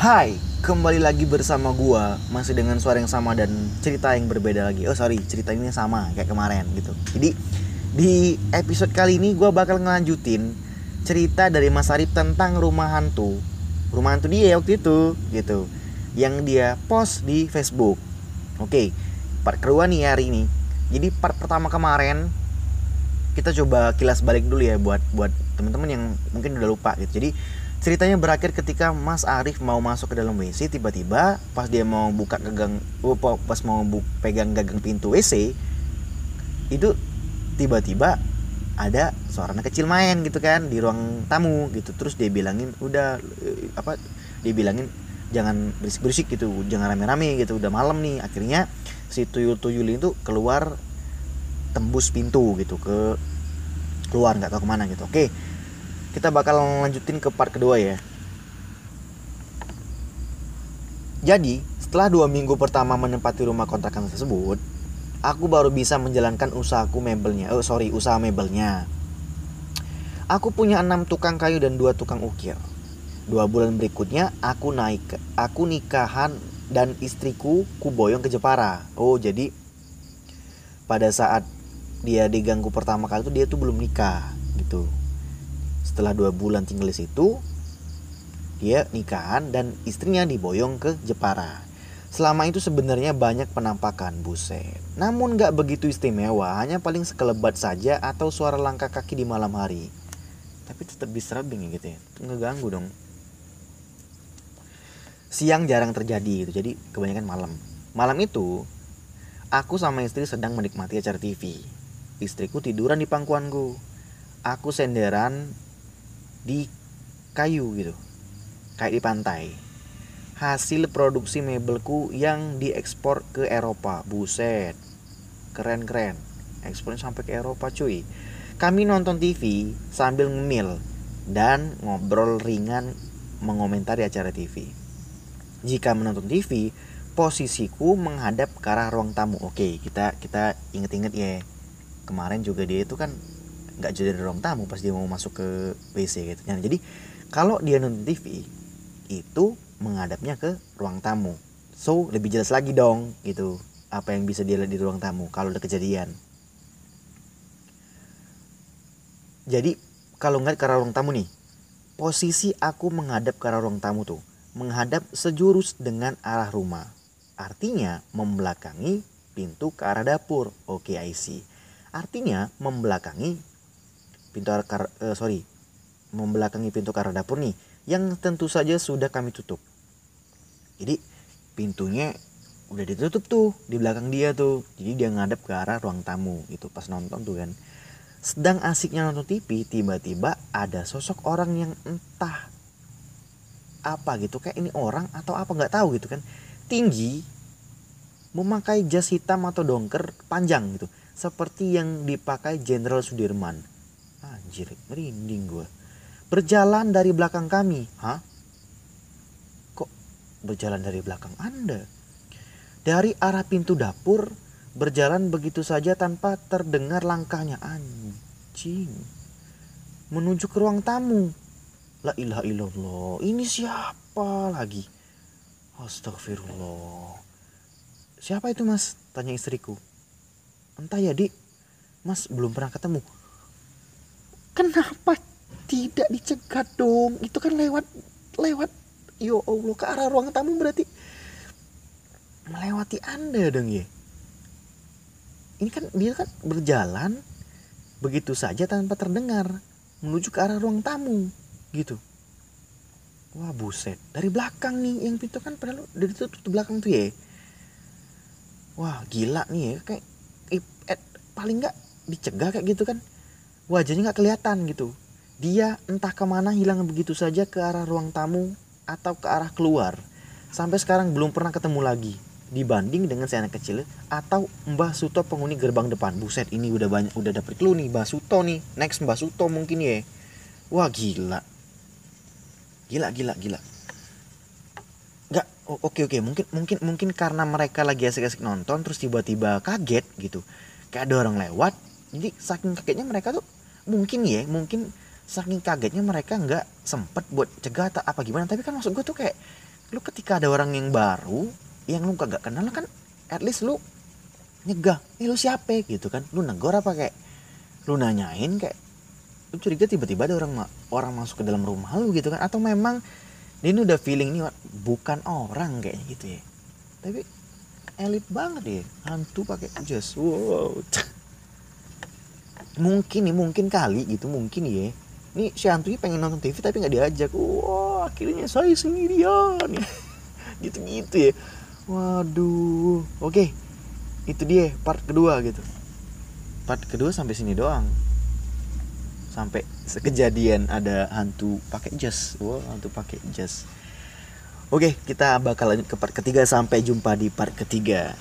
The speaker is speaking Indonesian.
Hai, kembali lagi bersama gua masih dengan suara yang sama dan cerita yang berbeda lagi. Oh sorry, cerita ini sama kayak kemarin gitu. Jadi di episode kali ini gua bakal ngelanjutin cerita dari Mas Arif tentang rumah hantu. Rumah hantu dia waktu itu gitu. Yang dia post di Facebook. Oke, part kedua nih hari ini. Jadi part pertama kemarin kita coba kilas balik dulu ya buat buat teman-teman yang mungkin udah lupa gitu. Jadi Ceritanya berakhir ketika Mas Arif mau masuk ke dalam WC tiba-tiba pas dia mau buka gagang oh, pas mau bu, pegang gagang pintu WC itu tiba-tiba ada suara anak kecil main gitu kan di ruang tamu gitu. Terus dia bilangin udah eh, apa dia bilangin jangan berisik-berisik gitu jangan rame-rame gitu udah malam nih. Akhirnya si tuyul-tuyul itu keluar tembus pintu gitu ke keluar nggak tahu ke mana gitu. Oke kita bakal lanjutin ke part kedua ya. Jadi setelah dua minggu pertama menempati rumah kontrakan tersebut aku baru bisa menjalankan usahaku mebelnya. Oh sorry usaha mebelnya. Aku punya enam tukang kayu dan dua tukang ukir. Dua bulan berikutnya aku naik aku nikahan dan istriku kuboyong ke Jepara. Oh jadi pada saat dia diganggu pertama kali itu dia tuh belum nikah gitu setelah dua bulan tinggal di situ, dia nikahan dan istrinya diboyong ke Jepara. Selama itu sebenarnya banyak penampakan buset. Namun gak begitu istimewa, hanya paling sekelebat saja atau suara langkah kaki di malam hari. Tapi tetap disturbing gitu ya, ngeganggu dong. Siang jarang terjadi gitu, jadi kebanyakan malam. Malam itu, aku sama istri sedang menikmati acara TV. Istriku tiduran di pangkuanku. Aku senderan di kayu gitu. Kayak di pantai. Hasil produksi mebelku yang diekspor ke Eropa. Buset. Keren keren ekspornya sampai ke Eropa cuy. Kami nonton TV sambil ngemil dan ngobrol ringan mengomentari acara TV jika menonton TV posisiku menghadap ke arah ruang tamu. Oke kita kita inget-inget ya. Kemarin juga dia itu kan nggak jadi dari ruang tamu pas dia mau masuk ke WC gitu. Nah, jadi kalau dia nonton TV itu menghadapnya ke ruang tamu. So lebih jelas lagi dong gitu. Apa yang bisa dia lihat di ruang tamu kalau ada kejadian. Jadi kalau nggak ke arah ruang tamu nih posisi aku menghadap ke arah ruang tamu tuh menghadap sejurus dengan arah rumah. Artinya membelakangi pintu ke arah dapur. Oke I see. Artinya membelakangi pintu arah uh, sorry membelakangi pintu ke arah dapur nih yang tentu saja sudah kami tutup. Jadi pintunya udah ditutup tuh di belakang dia tuh. Jadi dia ngadep ke arah ruang tamu gitu pas nonton tuh kan. Sedang asiknya nonton TV tiba-tiba ada sosok orang yang entah apa gitu kayak ini orang atau apa nggak tahu gitu kan. Tinggi memakai jas hitam atau dongker panjang gitu seperti yang dipakai Jenderal Sudirman Anjir, merinding gue. Berjalan dari belakang kami. Hah? Kok berjalan dari belakang Anda? Dari arah pintu dapur, berjalan begitu saja tanpa terdengar langkahnya. Anjing. Menuju ke ruang tamu. La ilaha illallah. Ini siapa lagi? Astagfirullah. Siapa itu mas? Tanya istriku. Entah ya dik. Mas belum pernah ketemu kenapa tidak dicegat dong? Itu kan lewat lewat yo allah ke arah ruang tamu berarti. Melewati anda dong ya. Ini kan dia kan berjalan begitu saja tanpa terdengar menuju ke arah ruang tamu gitu. Wah buset. Dari belakang nih yang pintu kan padahal dari itu tuh belakang tuh ya. Wah gila nih ya. Kayak eh, paling nggak dicegah kayak gitu kan wajahnya nggak kelihatan gitu. Dia entah ke mana hilang begitu saja ke arah ruang tamu atau ke arah keluar. Sampai sekarang belum pernah ketemu lagi. Dibanding dengan si anak kecil atau Mbah Suto penghuni gerbang depan. Buset ini udah banyak udah dapet clue nih Mbah Suto nih. Next Mbah Suto mungkin ya. Wah gila. Gila gila gila. Nggak oke oke. Mungkin mungkin mungkin karena mereka lagi asik-asik nonton terus tiba-tiba kaget gitu. Kayak ada orang lewat jadi saking kagetnya mereka tuh mungkin ya mungkin saking kagetnya mereka nggak sempet buat cegah atau apa gimana. Tapi kan maksud gue tuh kayak lu ketika ada orang yang baru yang lu kagak kenal kan at least lu nyegah eh lu siapa? gitu kan. Lu negor apa kayak lu nanyain kayak lu curiga tiba-tiba ada orang orang masuk ke dalam rumah lu gitu kan. Atau memang dia ini udah feeling nih bukan orang kayaknya gitu ya. Tapi elit banget ya hantu pakai jas. Wow mungkin nih mungkin kali gitu mungkin ya. Ini si hantunya pengen nonton TV tapi nggak diajak. Wah akhirnya saya sendirian gitu gitu ya. Waduh. Oke itu dia part kedua gitu. Part kedua sampai sini doang. Sampai sekejadian ada hantu pakai jas. Wah hantu pakai jas. Oke kita bakal lanjut ke part ketiga. Sampai jumpa di part ketiga